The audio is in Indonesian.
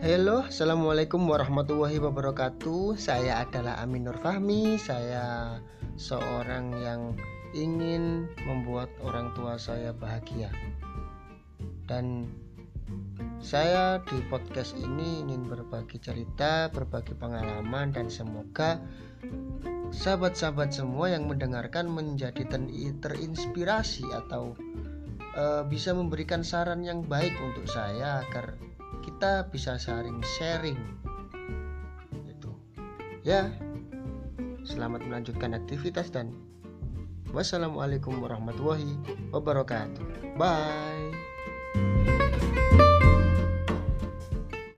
Halo, Assalamualaikum warahmatullahi wabarakatuh. Saya adalah Amin Nur Fahmi. Saya seorang yang ingin membuat orang tua saya bahagia. Dan saya di podcast ini ingin berbagi cerita, berbagi pengalaman Dan semoga sahabat-sahabat semua yang mendengarkan menjadi terinspirasi Atau uh, bisa memberikan saran yang baik untuk saya agar kita bisa saling sharing. Itu ya. Selamat melanjutkan aktivitas dan wassalamualaikum warahmatullahi wabarakatuh. Bye